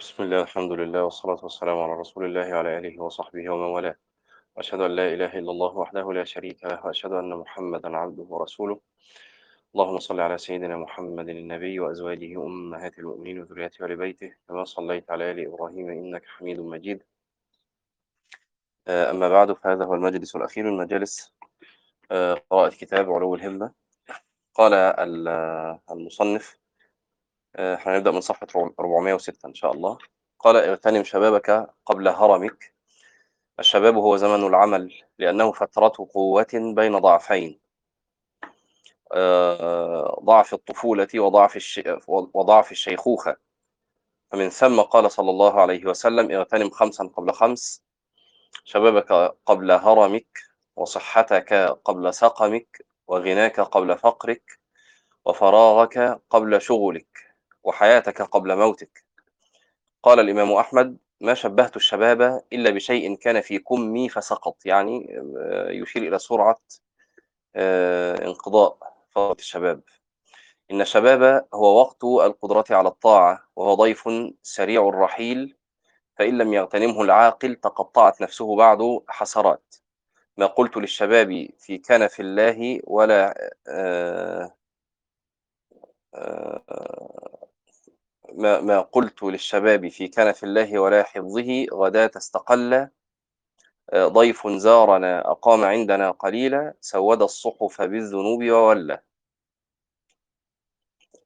بسم الله الحمد لله والصلاة والسلام على رسول الله وعلى آله وصحبه ومن والاه. وأشهد أن لا إله إلا الله وحده لا شريك له وأشهد أن محمدا عبده ورسوله. اللهم صل على سيدنا محمد النبي وأزواجه أمهات المؤمنين وذريته وآل بيته كما صليت على آل إبراهيم إنك حميد مجيد. آه، أما بعد فهذا هو المجلس الأخير من مجالس آه، قراءة كتاب علو الهمة. قال المصنف آه، هنبدأ من صفحة 406 إن شاء الله. قال اغتنم شبابك قبل هرمك. الشباب هو زمن العمل لأنه فترة قوة بين ضعفين. آه، ضعف الطفولة وضعف. وضعف الشيخوخة. فمن ثم قال صلى الله عليه وسلم اغتنم خمسا قبل خمس. شبابك قبل هرمك وصحتك قبل سقمك وغناك قبل فقرك وفراغك قبل شغلك. وحياتك قبل موتك. قال الإمام أحمد ما شبهت الشباب إلا بشيء كان في كمي فسقط. يعني آه، يشير إلى سرعة آه، انقضاء فترة الشباب. إن الشباب هو وقت القدرة على الطاعة وهو ضيف سريع الرحيل فإن لم يغتنمه العاقل تقطعت نفسه بعد حسرات. ما قلت للشباب في كنف الله ولا آه آه ما, ما قلت للشباب في كنف الله ولا حفظه غداة استقل آه، ضيف زارنا أقام عندنا قليلا سود الصحف بالذنوب وولى.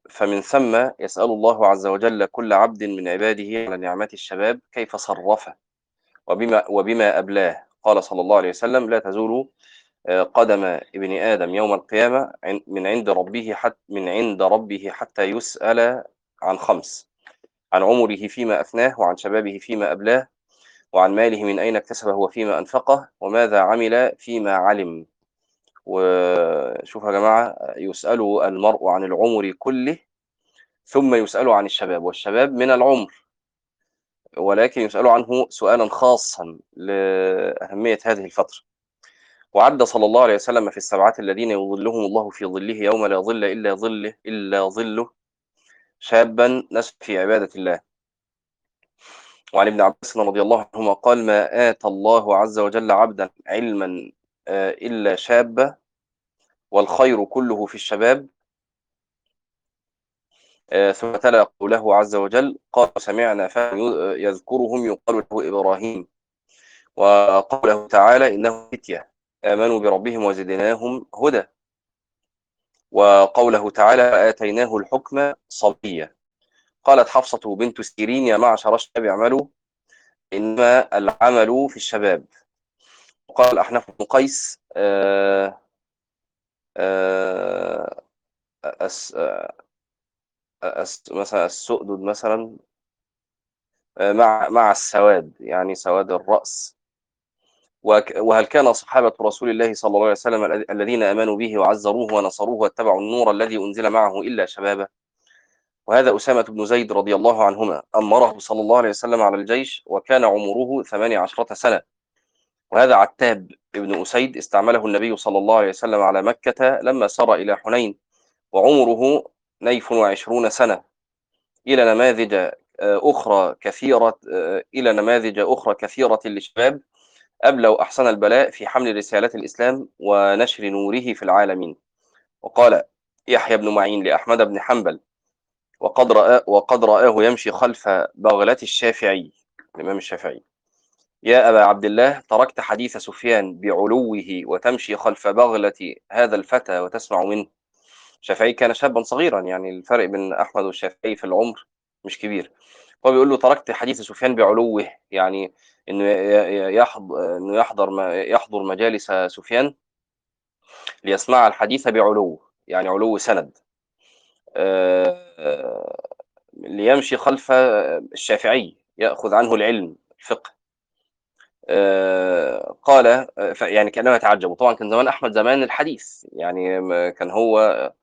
فمن ثم يسأل الله عز وجل كل عبد من عباده على نعمة الشباب كيف صرفه وبما, وبما أبلاه. قال صلى الله عليه وسلم لا تزول آه، قدم ابن آدم يوم القيامة من عند ربه حتى من عند ربه حتى يسأل عن خمس عن عمره فيما أفناه وعن شبابه فيما أبلاه وعن ماله من أين اكتسبه وفيما أنفقه وماذا عمل فيما علم. وشوف يا جماعة يسأل المرء عن العمر كله ثم يسأل عن الشباب والشباب من العمر. ولكن يسأل عنه سؤالا خاصا لأهمية هذه الفترة. وعد صلى الله عليه وسلم في السبعة الذين يظلهم الله في ظله يوم لا ظل إلا ظله إلا ظله. شابا نشأ في عبادة الله. وعن ابن عباس رضي الله عنهما قال ما آتى الله عز وجل عبدا علما آه، إلا شابا والخير كله في الشباب. آه، ثم تلا قوله عز وجل قال سمعنا يذكرهم يقال له إبراهيم. وقوله تعالى إنه فتية آمنوا بربهم وزدناهم هدى. وقوله تعالى آتيناه الحكم صبيا. قالت حفصة بنت سيرين يا معشر الشباب اعملوا إنما العمل في الشباب. وقال أحنف بن قيس آه آه أس مثلا السؤدد مثلا آه، مع مع السواد يعني سواد الرأس. وهل كان صحابة رسول الله صلى الله عليه وسلم الذين آمنوا به وعزروه ونصروه واتبعوا النور الذي أنزل معه إلا شبابا وهذا أسامة بن زيد رضي الله عنهما أمره صلى الله عليه وسلم على الجيش وكان عمره ثمانية عشرة سنة. وهذا عتاب ابن أسيد استعمله النبي صلى الله عليه وسلم على مكة لما سار إلى حنين وعمره نيف وعشرون سنة. إلى نماذج آه، أخرى كثيرة آه، إلى نماذج أخرى كثيرة للشباب. أبلى وأحسن البلاء في حمل رسالة الإسلام ونشر نوره في العالمين. وقال يحيى بن معين لأحمد بن حنبل وقد رأى وقد رآه يمشي خلف بغلة الشافعي الإمام الشافعي. يا أبا عبد الله تركت حديث سفيان بعلوه وتمشي خلف بغلة هذا الفتى وتسمع منه. الشافعي كان شابا صغيرا يعني الفرق بين أحمد والشافعي في العمر مش كبير. هو بيقول له تركت حديث سفيان بعلوه يعني إنه يحضر إنه يحضر يحضر مجالس سفيان ليسمع الحديث بعلو يعني علو سند. آه، ليمشي خلف الشافعي يأخذ عنه العلم الفقه. آه، قال يعني كانه يتعجب وطبعا كان زمان أحمد زمان الحديث يعني كان هو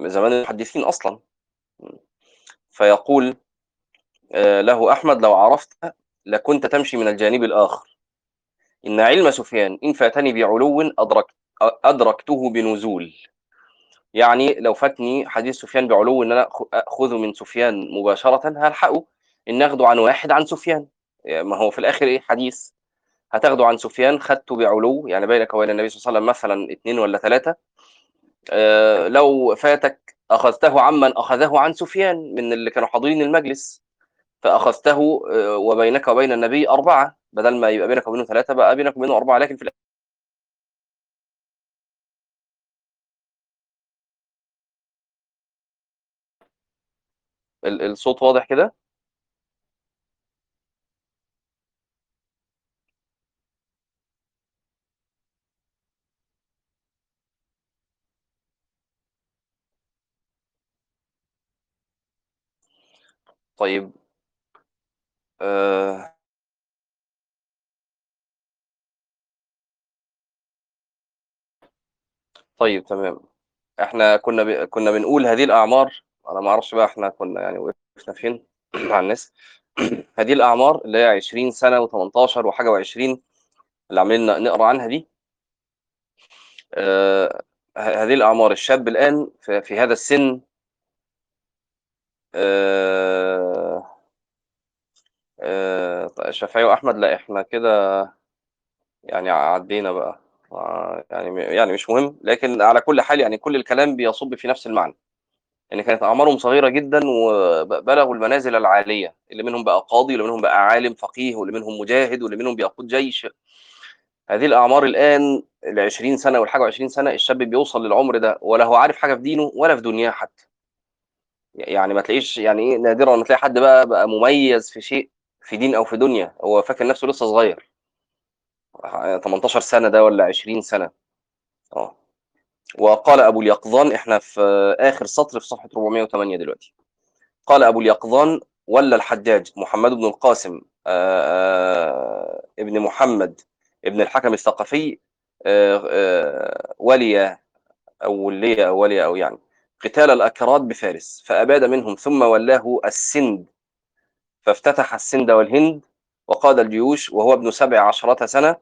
زمان المحدثين أصلا. فيقول له أحمد لو عرفت لكنت تمشي من الجانب الآخر. إن علم سفيان إن فاتني بعلو أدرك أدركته بنزول. يعني لو فاتني حديث سفيان بعلو إن أنا أخذه من سفيان مباشرة هلحقه. إن ناخده عن واحد عن سفيان. يعني ما هو في الآخر إيه حديث؟ هتاخده عن سفيان خدته بعلو يعني بينك وبين النبي صلى الله عليه وسلم مثلا اثنين ولا ثلاثة آه لو فاتك أخذته عمن أخذه عن سفيان من اللي كانوا حاضرين المجلس. فأخذته آه وبينك وبين النبي أربعة بدل ما يبقى بينك وبينه ثلاثة بقى بينك وبينه أربعة لكن في الصوت واضح كده؟ طيب. آه. طيب تمام. إحنا كنا ب... كنا بنقول هذه الأعمار أنا ما أعرفش بقى إحنا كنا يعني وقفنا فين مع الناس. هذه الأعمار اللي هي 20 سنة و18 وحاجة و20 اللي عاملين نقرأ عنها دي. آه هذه الأعمار الشاب الآن في, في هذا السن آه آه شافعي وأحمد لا إحنا كده يعني عدينا بقى. يعني يعني مش مهم لكن على كل حال يعني كل الكلام بيصب في نفس المعنى. يعني كانت أعمارهم صغيرة جدا وبلغوا المنازل العالية اللي منهم بقى قاضي واللي منهم بقى عالم فقيه واللي منهم مجاهد واللي منهم بيقود جيش. هذه الأعمار الآن ال 20 سنة والحاجة 20 سنة الشاب بيوصل للعمر ده ولا هو عارف حاجة في دينه ولا في دنياه حتى. يعني ما تلاقيش يعني إيه نادرا ما تلاقي حد بقى بقى مميز في شيء في دين أو في دنيا هو فاكر نفسه لسه صغير. 18 سنة ده ولا 20 سنة. آه. وقال أبو اليقظان إحنا في آخر سطر في صفحة 408 دلوقتي. قال أبو اليقظان ولا الحجاج محمد بن القاسم آآ آآ ابن محمد ابن الحكم الثقفي آآ ولي أو ولي أو ولي أو يعني قتال الأكراد بفارس فأباد منهم ثم ولاه السند. فافتتح السند والهند وقاد الجيوش وهو ابن سبع عشرة سنة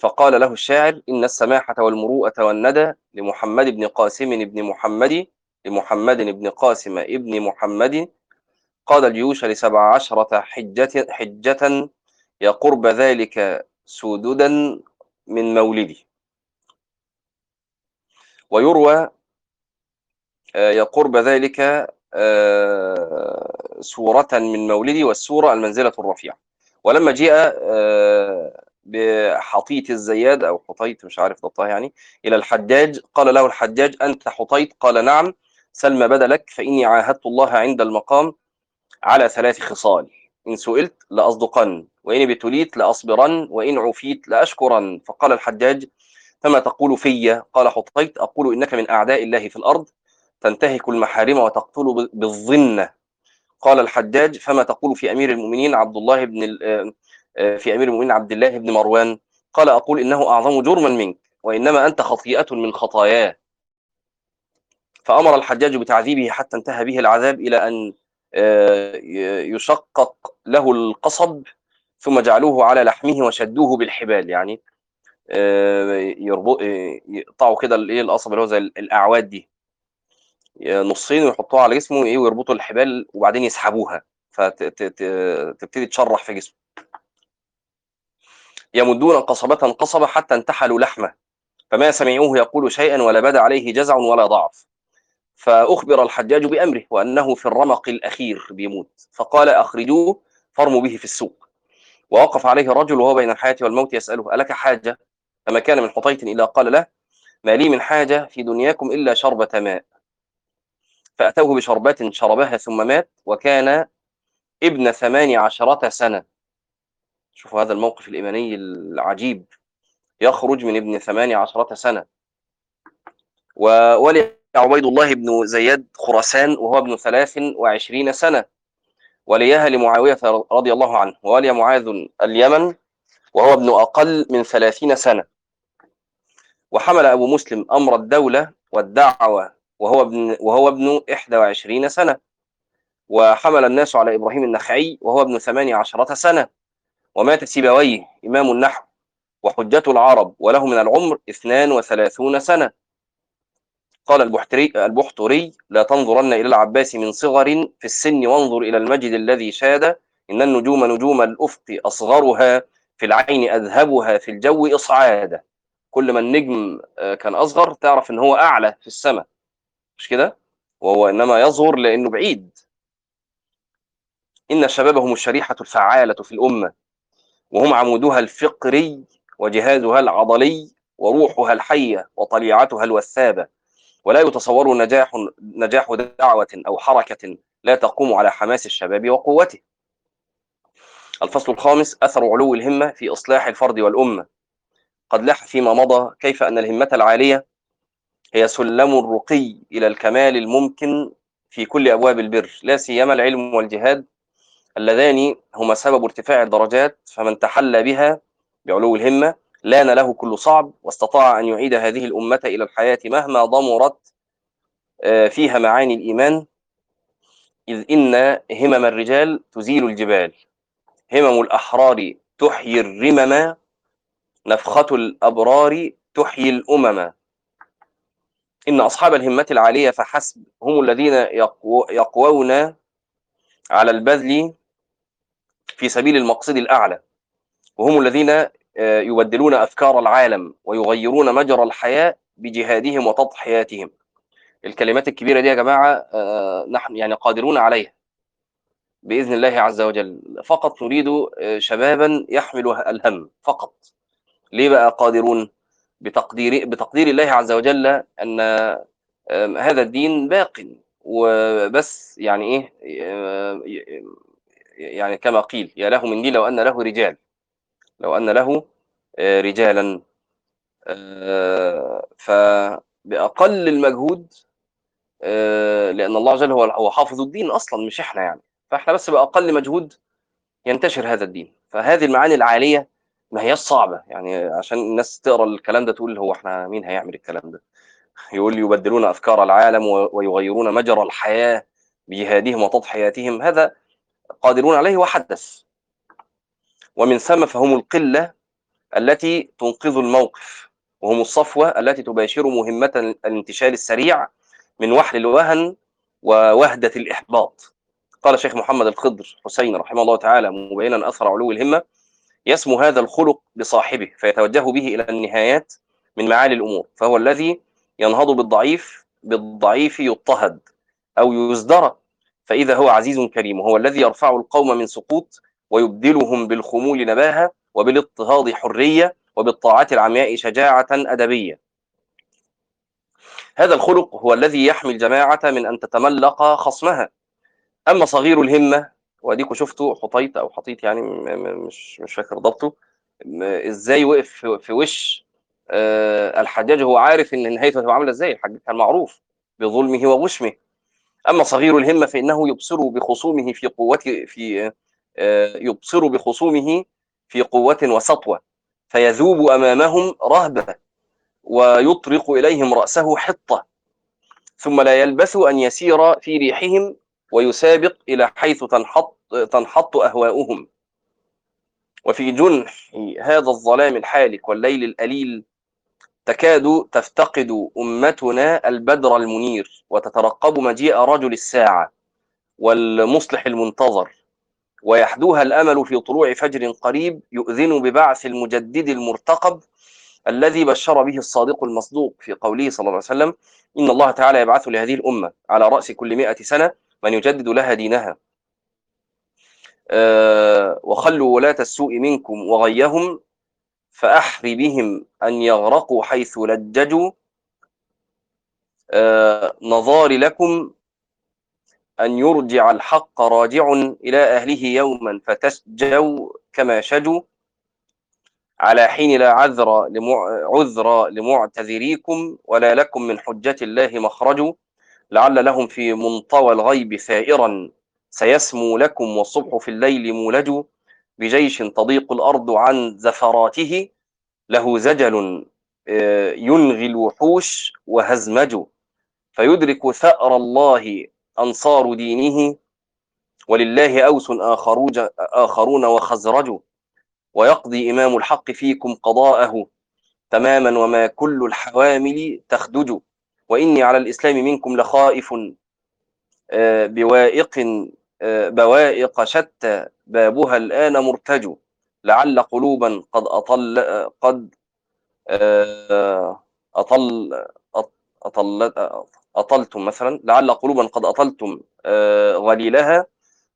فقال له الشاعر إن السماحة والمروءة والندى لمحمد بن قاسم بن محمد لمحمد بن قاسم ابن محمد قاد الجيوش لسبع عشرة حجة, حجة يقرب ذلك سددا من مولدي ويروى يقرب ذلك سورة من مولدي والسورة المنزلة الرفيعة. ولما جاء بحطيت الزياد أو حطيت مش عارف ضبطها يعني إلى الحجاج قال له الحجاج أنت حطيت؟ قال نعم. سلم بدلك فإني عاهدت الله عند المقام على ثلاث خصال. إن سئلت لأصدقن وإن ابتليت لأصبرن وإن عفيت لأشكرن. فقال الحجاج فما تقول في؟ قال حطيت. أقول إنك من أعداء الله في الأرض. تنتهك المحارم وتقتل بالظنة. قال الحجاج فما تقول في أمير المؤمنين عبد الله بن في أمير المؤمنين عبد الله بن مروان؟ قال أقول إنه أعظم جرما منك وإنما أنت خطيئة من خطاياه. فأمر الحجاج بتعذيبه حتى انتهى به العذاب إلى أن يشقق له القصب ثم جعلوه على لحمه وشدوه بالحبال. يعني يقطعوا كده الايه القصب اللي هو زي الأعواد دي. نصين ويحطوها على جسمه إيه ويربطوا الحبال وبعدين يسحبوها فتبتدي تشرح في جسمه. يمدون قصبة قصبة حتى انتحلوا لحمة فما سمعوه يقول شيئا ولا بدا عليه جزع ولا ضعف. فأخبر الحجاج بأمره وأنه في الرمق الأخير بيموت فقال أخرجوه فارموا به في السوق. ووقف عليه رجل وهو بين الحياة والموت يسأله ألك حاجة؟ فما كان من حطيت إلا قال له ما لي من حاجة في دنياكم إلا شربة ماء. فأتوه بشربات شربها ثم مات وكان ابن ثمان عشرة سنة. شوفوا هذا الموقف الإيماني العجيب. يخرج من ابن ثمان عشرة سنة. وولي عبيد الله بن زياد خراسان وهو ابن ثلاث وعشرين سنة. وليها لمعاوية رضي الله عنه وولي معاذ اليمن وهو ابن أقل من ثلاثين سنة. وحمل أبو مسلم أمر الدولة والدعوة وهو ابن وهو ابن 21 سنة. وحمل الناس على إبراهيم النخعي وهو ابن 18 سنة. ومات سيبويه إمام النحو وحجة العرب وله من العمر 32 سنة. قال البحتري البحتري لا تنظرن إلى العباس من صغر في السن وانظر إلى المجد الذي شاد. إن النجوم نجوم الأفق أصغرها في العين أذهبها في الجو إصعادا. كل ما النجم كان أصغر تعرف إن هو أعلى في السماء. مش كده وهو إنما يظهر لأنه بعيد إن شبابهم الشريحة الفعالة في الأمة وهم عمودها الفقري وجهازها العضلي وروحها الحية وطليعتها الوثابة ولا يتصور نجاح نجاح دعوة أو حركة لا تقوم على حماس الشباب وقوته. الفصل الخامس أثر علو الهمة في إصلاح الفرد والأمة. قد لاح فيما مضى كيف أن الهمة العالية هي سلم الرقي إلى الكمال الممكن في كل أبواب البر، لا سيما العلم والجهاد اللذان هما سبب ارتفاع الدرجات فمن تحلى بها بعلو الهمة لأن له كل صعب واستطاع أن يعيد هذه الأمة إلى الحياة مهما ضمرت فيها معاني الإيمان. إذ إن همم الرجال تزيل الجبال. همم الأحرار تحيي الرمم. نفخة الأبرار تحيي الأمم. إن أصحاب الهمة العالية فحسب هم الذين يقو يقوون على البذل في سبيل المقصد الأعلى وهم الذين يبدلون أفكار العالم ويغيرون مجرى الحياة بجهادهم وتضحياتهم. الكلمات الكبيرة دي يا جماعة نحن يعني قادرون عليها بإذن الله عز وجل. فقط نريد شبابا يحمل الهم فقط. ليه بقى قادرون؟ بتقدير بتقدير الله عز وجل أن هذا الدين باق. وبس يعني إيه يعني كما قيل يا له من دين لو أن له رجال. لو أن له رجالا. فبأقل المجهود لأن الله جل هو هو حافظ الدين أصلا مش إحنا يعني. فإحنا بس بأقل مجهود ينتشر هذا الدين. فهذه المعاني العالية ما هياش صعبة يعني عشان الناس تقرأ الكلام ده تقول هو إحنا مين هيعمل الكلام ده؟ يقول يبدلون أفكار العالم ويغيرون مجرى الحياة بجهادهم وتضحياتهم هذا قادرون عليه وحدث. ومن ثم فهم القلة التي تنقذ الموقف وهم الصفوة التي تباشر مهمة الانتشال السريع من وحل الوهن ووهدة الإحباط. قال شيخ محمد الخضر حسين رحمه الله تعالى مبينا أثر علو الهمة يسمو هذا الخلق بصاحبه فيتوجه به إلى النهايات من معالي الأمور فهو الذي ينهض بالضعيف بالضعيف يضطهد أو يزدر فإذا هو عزيز كريم وهو الذي يرفع القوم من سقوط ويبدلهم بالخمول نباهة وبالاضطهاد حرية وبالطاعات العمياء شجاعة أدبية. هذا الخلق هو الذي يحمي الجماعة من أن تتملق خصمها. أما صغير الهمة وأديكوا شفتوا حطيت أو حطيت يعني مش مش فاكر ضبطه. إزاي وقف في وش الحجاج هو عارف إن نهايته هتبقى عاملة إزاي الحجاج كان معروف بظلمه وغشمه أما صغير الهمة فإنه يبصر بخصومه في قوة في يبصر بخصومه في قوة وسطوة فيذوب أمامهم رهبة ويطرق إليهم رأسه حطة. ثم لا يلبث أن يسير في ريحهم ويسابق إلى حيث تنحط, تنحط أهواؤهم. وفي جنح هذا الظلام الحالك والليل الأليل تكاد تفتقد أمتنا البدر المنير وتترقب مجيء رجل الساعة والمصلح المنتظر. ويحدوها الأمل في طلوع فجر قريب يؤذن ببعث المجدد المرتقب الذي بشر به الصادق المصدوق في قوله صلى الله عليه وسلم إن الله تعالى يبعث لهذه الأمة على رأس كل مئة سنة من يجدد لها دينها. وخلوا ولاة السوء منكم وغيهم فأحر بهم أن يغرقوا حيث لججوا. أه نظار لكم أن يرجع الحق راجع إلى أهله يوما فتسجوا كما شجوا. على حين لا عذر لمع... عذر لمعتذريكم ولا لكم من حجة الله مخرج لعل لهم في منطوى الغيب ثائرا سيسمو لكم والصبح في الليل مولج بجيش تضيق الأرض عن زفراته له زجل ينغي الوحوش وهزمج فيدرك ثأر الله أنصار دينه ولله أوس آخرون وخزرج ويقضي إمام الحق فيكم قضاءه تماما وما كل الحوامل تخدج وإني على الإسلام منكم لخائف آه، بوائق آه، بوائق شتى بابها الآن مرتج لعل قلوبا قد أطل قد آه، أطل أطل أطلتم مثلا لعل قلوبا قد أطلتم غليلها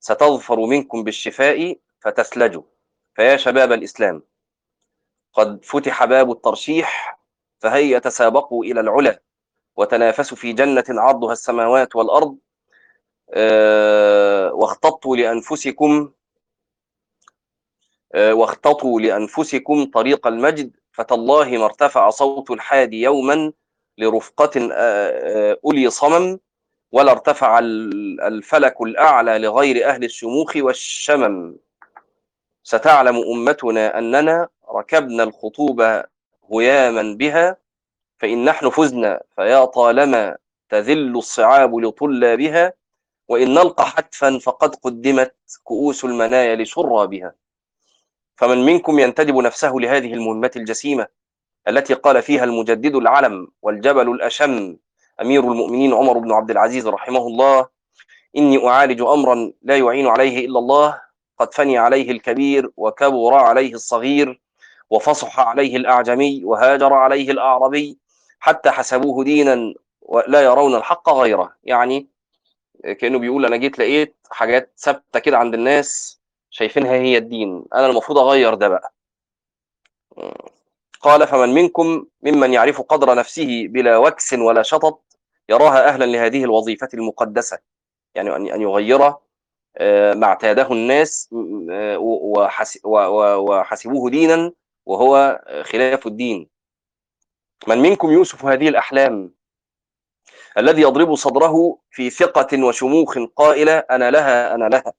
ستظفر منكم بالشفاء فتثلجوا فيا شباب الإسلام قد فتح باب الترشيح فهيا تسابقوا إلى العلا وتنافسوا في جنة عرضها السماوات والأرض آه، واختطوا لأنفسكم آه، واختطوا لأنفسكم طريق المجد فتالله ما ارتفع صوت الحادي يوما لرفقة آه، أولي صمم ولا ارتفع الفلك الأعلى لغير أهل الشموخ والشمم. ستعلم أمتنا أننا ركبنا الخطوب هياما بها فإن نحن فزنا فيا طالما تذل الصعاب لطلابها وإن نلقى حتفا فقد قدمت كؤوس المنايا لشرابها فمن منكم ينتدب نفسه لهذه المهمة الجسيمة التي قال فيها المجدد العلم والجبل الأشم أمير المؤمنين عمر بن عبد العزيز رحمه الله إني أعالج أمرا لا يعين عليه إلا الله قد فني عليه الكبير وكبر عليه الصغير وفصح عليه الأعجمي وهاجر عليه الأعربي حتى حسبوه دينا ولا يرون الحق غيره. يعني كأنه بيقول أنا جيت لقيت حاجات ثابتة كده عند الناس شايفينها هي الدين. أنا المفروض أغير ده بقى. قال فمن منكم ممن يعرف قدر نفسه بلا وكس ولا شطط يراها أهلا لهذه الوظيفة المقدسة. يعني ان يغير آه، ما اعتاده الناس آه، وحسبوه دينا وهو خلاف الدين. من منكم يوسف هذه الأحلام؟ الذي يضرب صدره في ثقة وشموخ قائلة أنا لها أنا لها.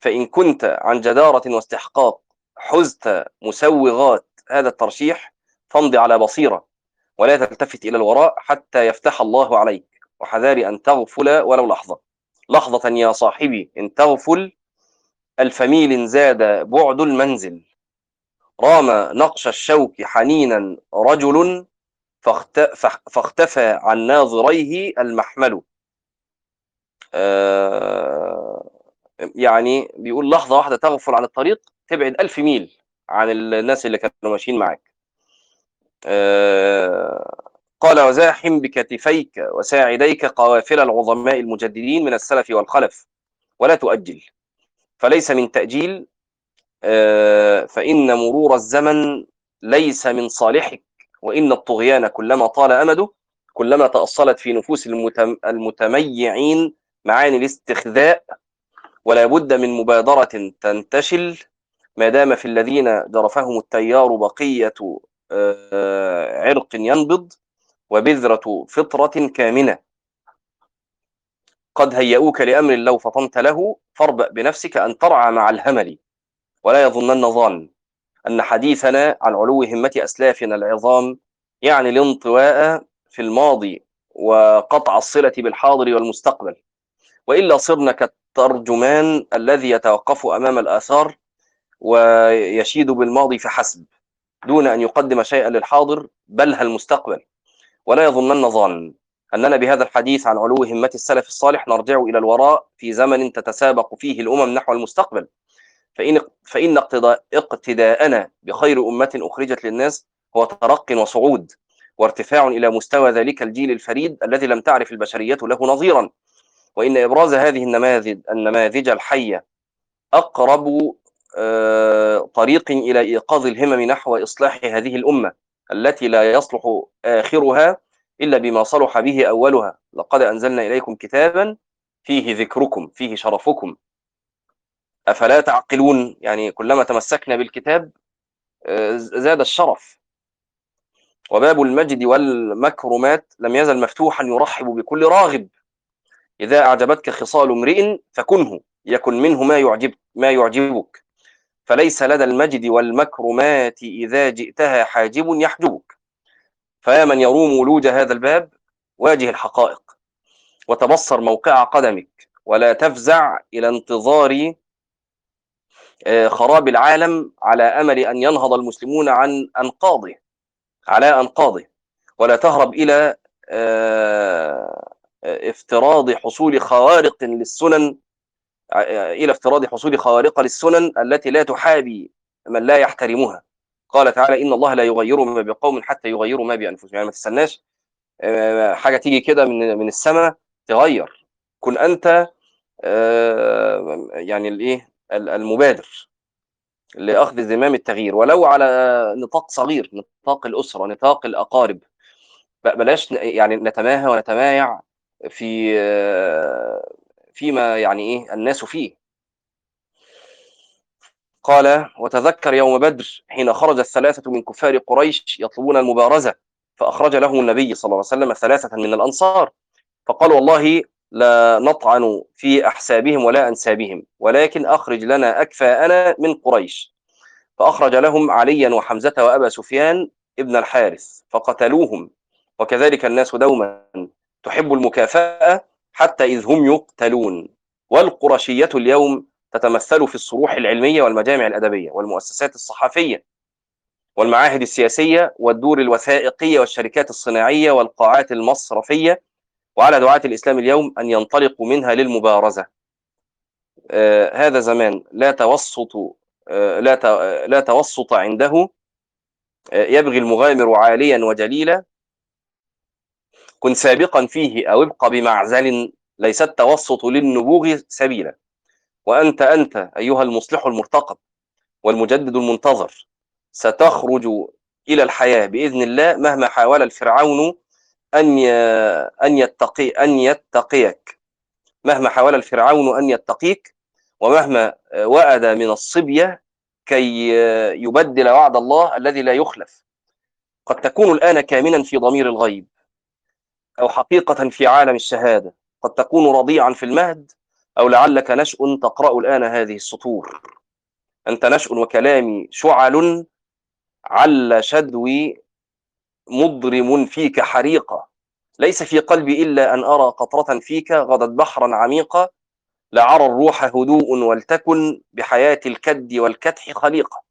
فإن كنت عن جدارة واستحقاق حزت مسوغات هذا الترشيح فامضي على بصيرة ولا تلتفت إلى الوراء حتى يفتح الله عليك. وحذاري أن تغفل ولو لحظة. لحظة يا صاحبي إن تغفل الفميل زاد بعد المنزل. رام نقش الشوك حنينا رجل فاختفى عن ناظريه المحمل آه، يعني بيقول لحظة واحدة تغفل عن الطريق تبعد ألف ميل عن الناس اللي كانوا ماشيين معاك. آه، قال وزاحم بكتفيك وساعديك قوافل العظماء المجددين من السلف والخلف ولا تؤجل. فليس من تأجيل آه، فإن مرور الزمن ليس من صالحك. وإن الطغيان كلما طال أمده كلما تأصلت في نفوس المتميعين معاني الاستخذاء ولا بد من مبادرة تنتشل. ما دام في الذين جرفهم التيار بقية آه، عرق ينبض وبذرة فطرة كامنة. قد هيئوك لأمر لو فطنت له فاربأ بنفسك أن ترعى مع الهمل ولا يظنن ظان. أن حديثنا عن علو همة أسلافنا العظام يعني الانطواء في الماضي وقطع الصلة بالحاضر والمستقبل. وإلا صرنا كالترجمان الذي يتوقف أمام الآثار ويشيد بالماضي فحسب دون أن يقدم شيئا للحاضر بل المستقبل ولا يظنن ظان أننا بهذا الحديث عن علو همة السلف الصالح نرجع إلى الوراء في زمن تتسابق فيه الأمم نحو المستقبل. فإن فإن اقتداءنا بخير أمة أخرجت للناس هو ترق وصعود وارتفاع إلى مستوى ذلك الجيل الفريد الذي لم تعرف البشرية له نظيرا. وإن إبراز هذه النماذج النماذج الحية أقرب آه، طريق إلى إيقاظ الهمم نحو إصلاح هذه الأمة التي لا يصلح آخرها إلا بما صلح به أولها. لقد أنزلنا إليكم كتابا فيه ذكركم فيه شرفكم. أفلا تعقلون؟ يعني كلما تمسكنا بالكتاب آه، زاد الشرف. وباب المجد والمكرمات لم يزل مفتوحا يرحب بكل راغب. إذا أعجبتك خصال امرئ فكنه يكن منه ما يعجب ما يعجبك. فليس لدى المجد والمكرمات إذا جئتها حاجب يحجبك. فيا من يروم ولوج هذا الباب واجه الحقائق. وتبصر موقع قدمك ولا تفزع إلى انتظار خراب العالم على أمل أن ينهض المسلمون عن أنقاضه على أنقاضه. ولا تهرب إلى آه، افتراض حصول خوارق للسنن إلى افتراض حصول خوارق للسنن التي لا تحابي من لا يحترمها قال تعالى إن الله لا يغير ما بقوم حتى يغيروا ما بأنفسهم. يعني ما تستناش آه، حاجة تيجي كده من من السماء تغير. كن آه، يعني الإيه المبادر لأخذ زمام التغيير. ولو على نطاق صغير نطاق الأسرة نطاق الأقارب بلاش يعني نتماهى ونتمايع في فيما يعني إيه الناس فيه. قال وتذكر يوم بدر حين خرج الثلاثة من كفار قريش يطلبون المبارزة فأخرج لهم النبي صلى الله عليه وسلم ثلاثة من الأنصار. فقال والله لا نطعن في أحسابهم ولا أنسابهم ولكن أخرج لنا أكفاءنا من قريش. فأخرج لهم عليا وحمزة وأبا سفيان ابن الحارث فقتلوهم. وكذلك الناس دوما تحب المكافأة حتى إذ هم يقتلون. والقرشية اليوم تتمثل في الصروح العلمية والمجامع الأدبية والمؤسسات الصحفية والمعاهد السياسية والدور الوثائقية والشركات الصناعية والقاعات المصرفية وعلى دعاة الإسلام اليوم أن ينطلقوا منها للمبارزة. آه هذا زمان لا توسط آه لا لا توسط عنده. آه يبغي المغامر عاليا وجليلا. كن سابقا فيه أو ابق بمعزل. ليس التوسط للنبوغ سبيلا. وأنت أنت أيها المصلح المرتقب والمجدد المنتظر ستخرج إلى الحياة بإذن الله مهما حاول الفرعون أن أن يتقي أن يتقيك. مهما حاول الفرعون أن يتقيك ومهما وأد من الصبية كي يبدل وعد الله الذي لا يخلف. قد تكون الآن كامنا في ضمير الغيب أو حقيقة في عالم الشهادة. قد تكون رضيعا في المهد أو لعلك نشء تقرأ الآن هذه السطور. أنت نشء وكلامي شعل عل شدوي مضرم فيك حريقة ليس في قلبي إلا أن أرى قطرة فيك غدت بحرا عميقا. لعرى الروح هدوء ولتكن بحياة الكد والكدح خليقة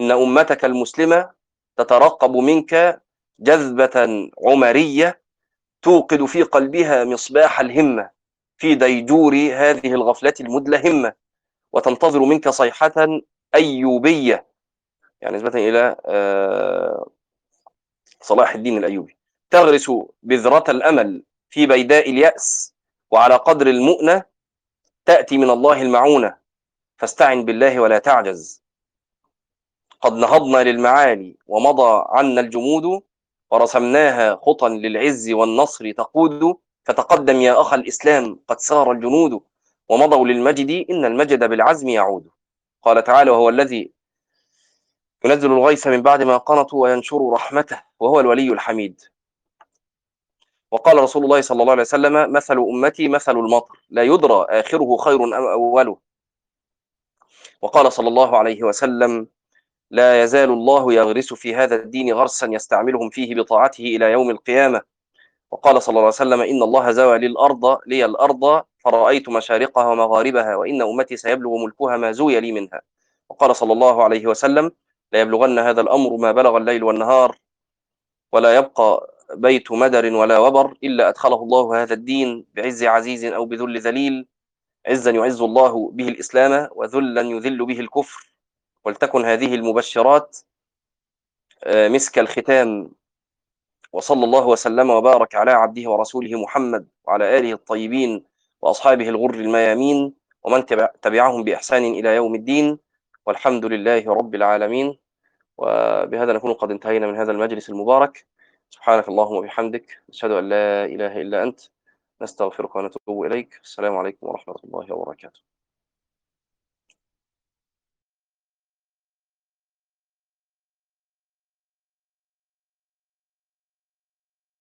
إن أمتك المسلمة تترقب منك جذبة عمرية توقد في قلبها مصباح الهمة في ديجور هذه الغفلة المدلهمة. وتنتظر منك صيحة أيوبية. يعني نسبة إلى صلاح الدين الأيوبي. تغرس بذرة الأمل في بيداء اليأس وعلى قدر المؤنة تأتي من الله المعونة. فاستعن بالله ولا تعجز. قد نهضنا للمعالي ومضى عنا الجمود ورسمناها خطا للعز والنصر تقود. فتقدم يا أخ الإسلام قد سار الجنود ومضوا للمجد إن المجد بالعزم يعود. قال تعالى وهو الذي ينزل الغيث من بعد ما قنطوا وينشر رحمته وهو الولي الحميد. وقال رسول الله صلى الله عليه وسلم مثل أمتي مثل المطر لا يدرى آخره خير أم أوله. وقال صلى الله عليه وسلم لا يزال الله يغرس في هذا الدين غرسا يستعملهم فيه بطاعته إلى يوم القيامة. وقال صلى الله عليه وسلم إن الله زوى لي الأرض لي الأرض فرأيت مشارقها ومغاربها وإن أمتي سيبلغ ملكها ما زوي لي منها. وقال صلى الله عليه وسلم لا يبلغن هذا الأمر ما بلغ الليل والنهار ولا يبقى بيت مدر ولا وبر إلا أدخله الله هذا الدين بعز عزيز أو بذل ذليل عزا يعز الله به الإسلام وذلا يذل به الكفر. ولتكن هذه المبشرات مسك الختام. وصلى الله وسلم وبارك على عبده ورسوله محمد وعلى آله الطيبين وأصحابه الغر الميامين ومن تبعهم بإحسان إلى يوم الدين. والحمد لله رب العالمين. وبهذا نكون قد انتهينا من هذا المجلس المبارك. سبحانك اللهم وبحمدك. نشهد أن لا إله إلا أنت. نستغفرك ونتوب إليك. السلام عليكم ورحمة الله وبركاته.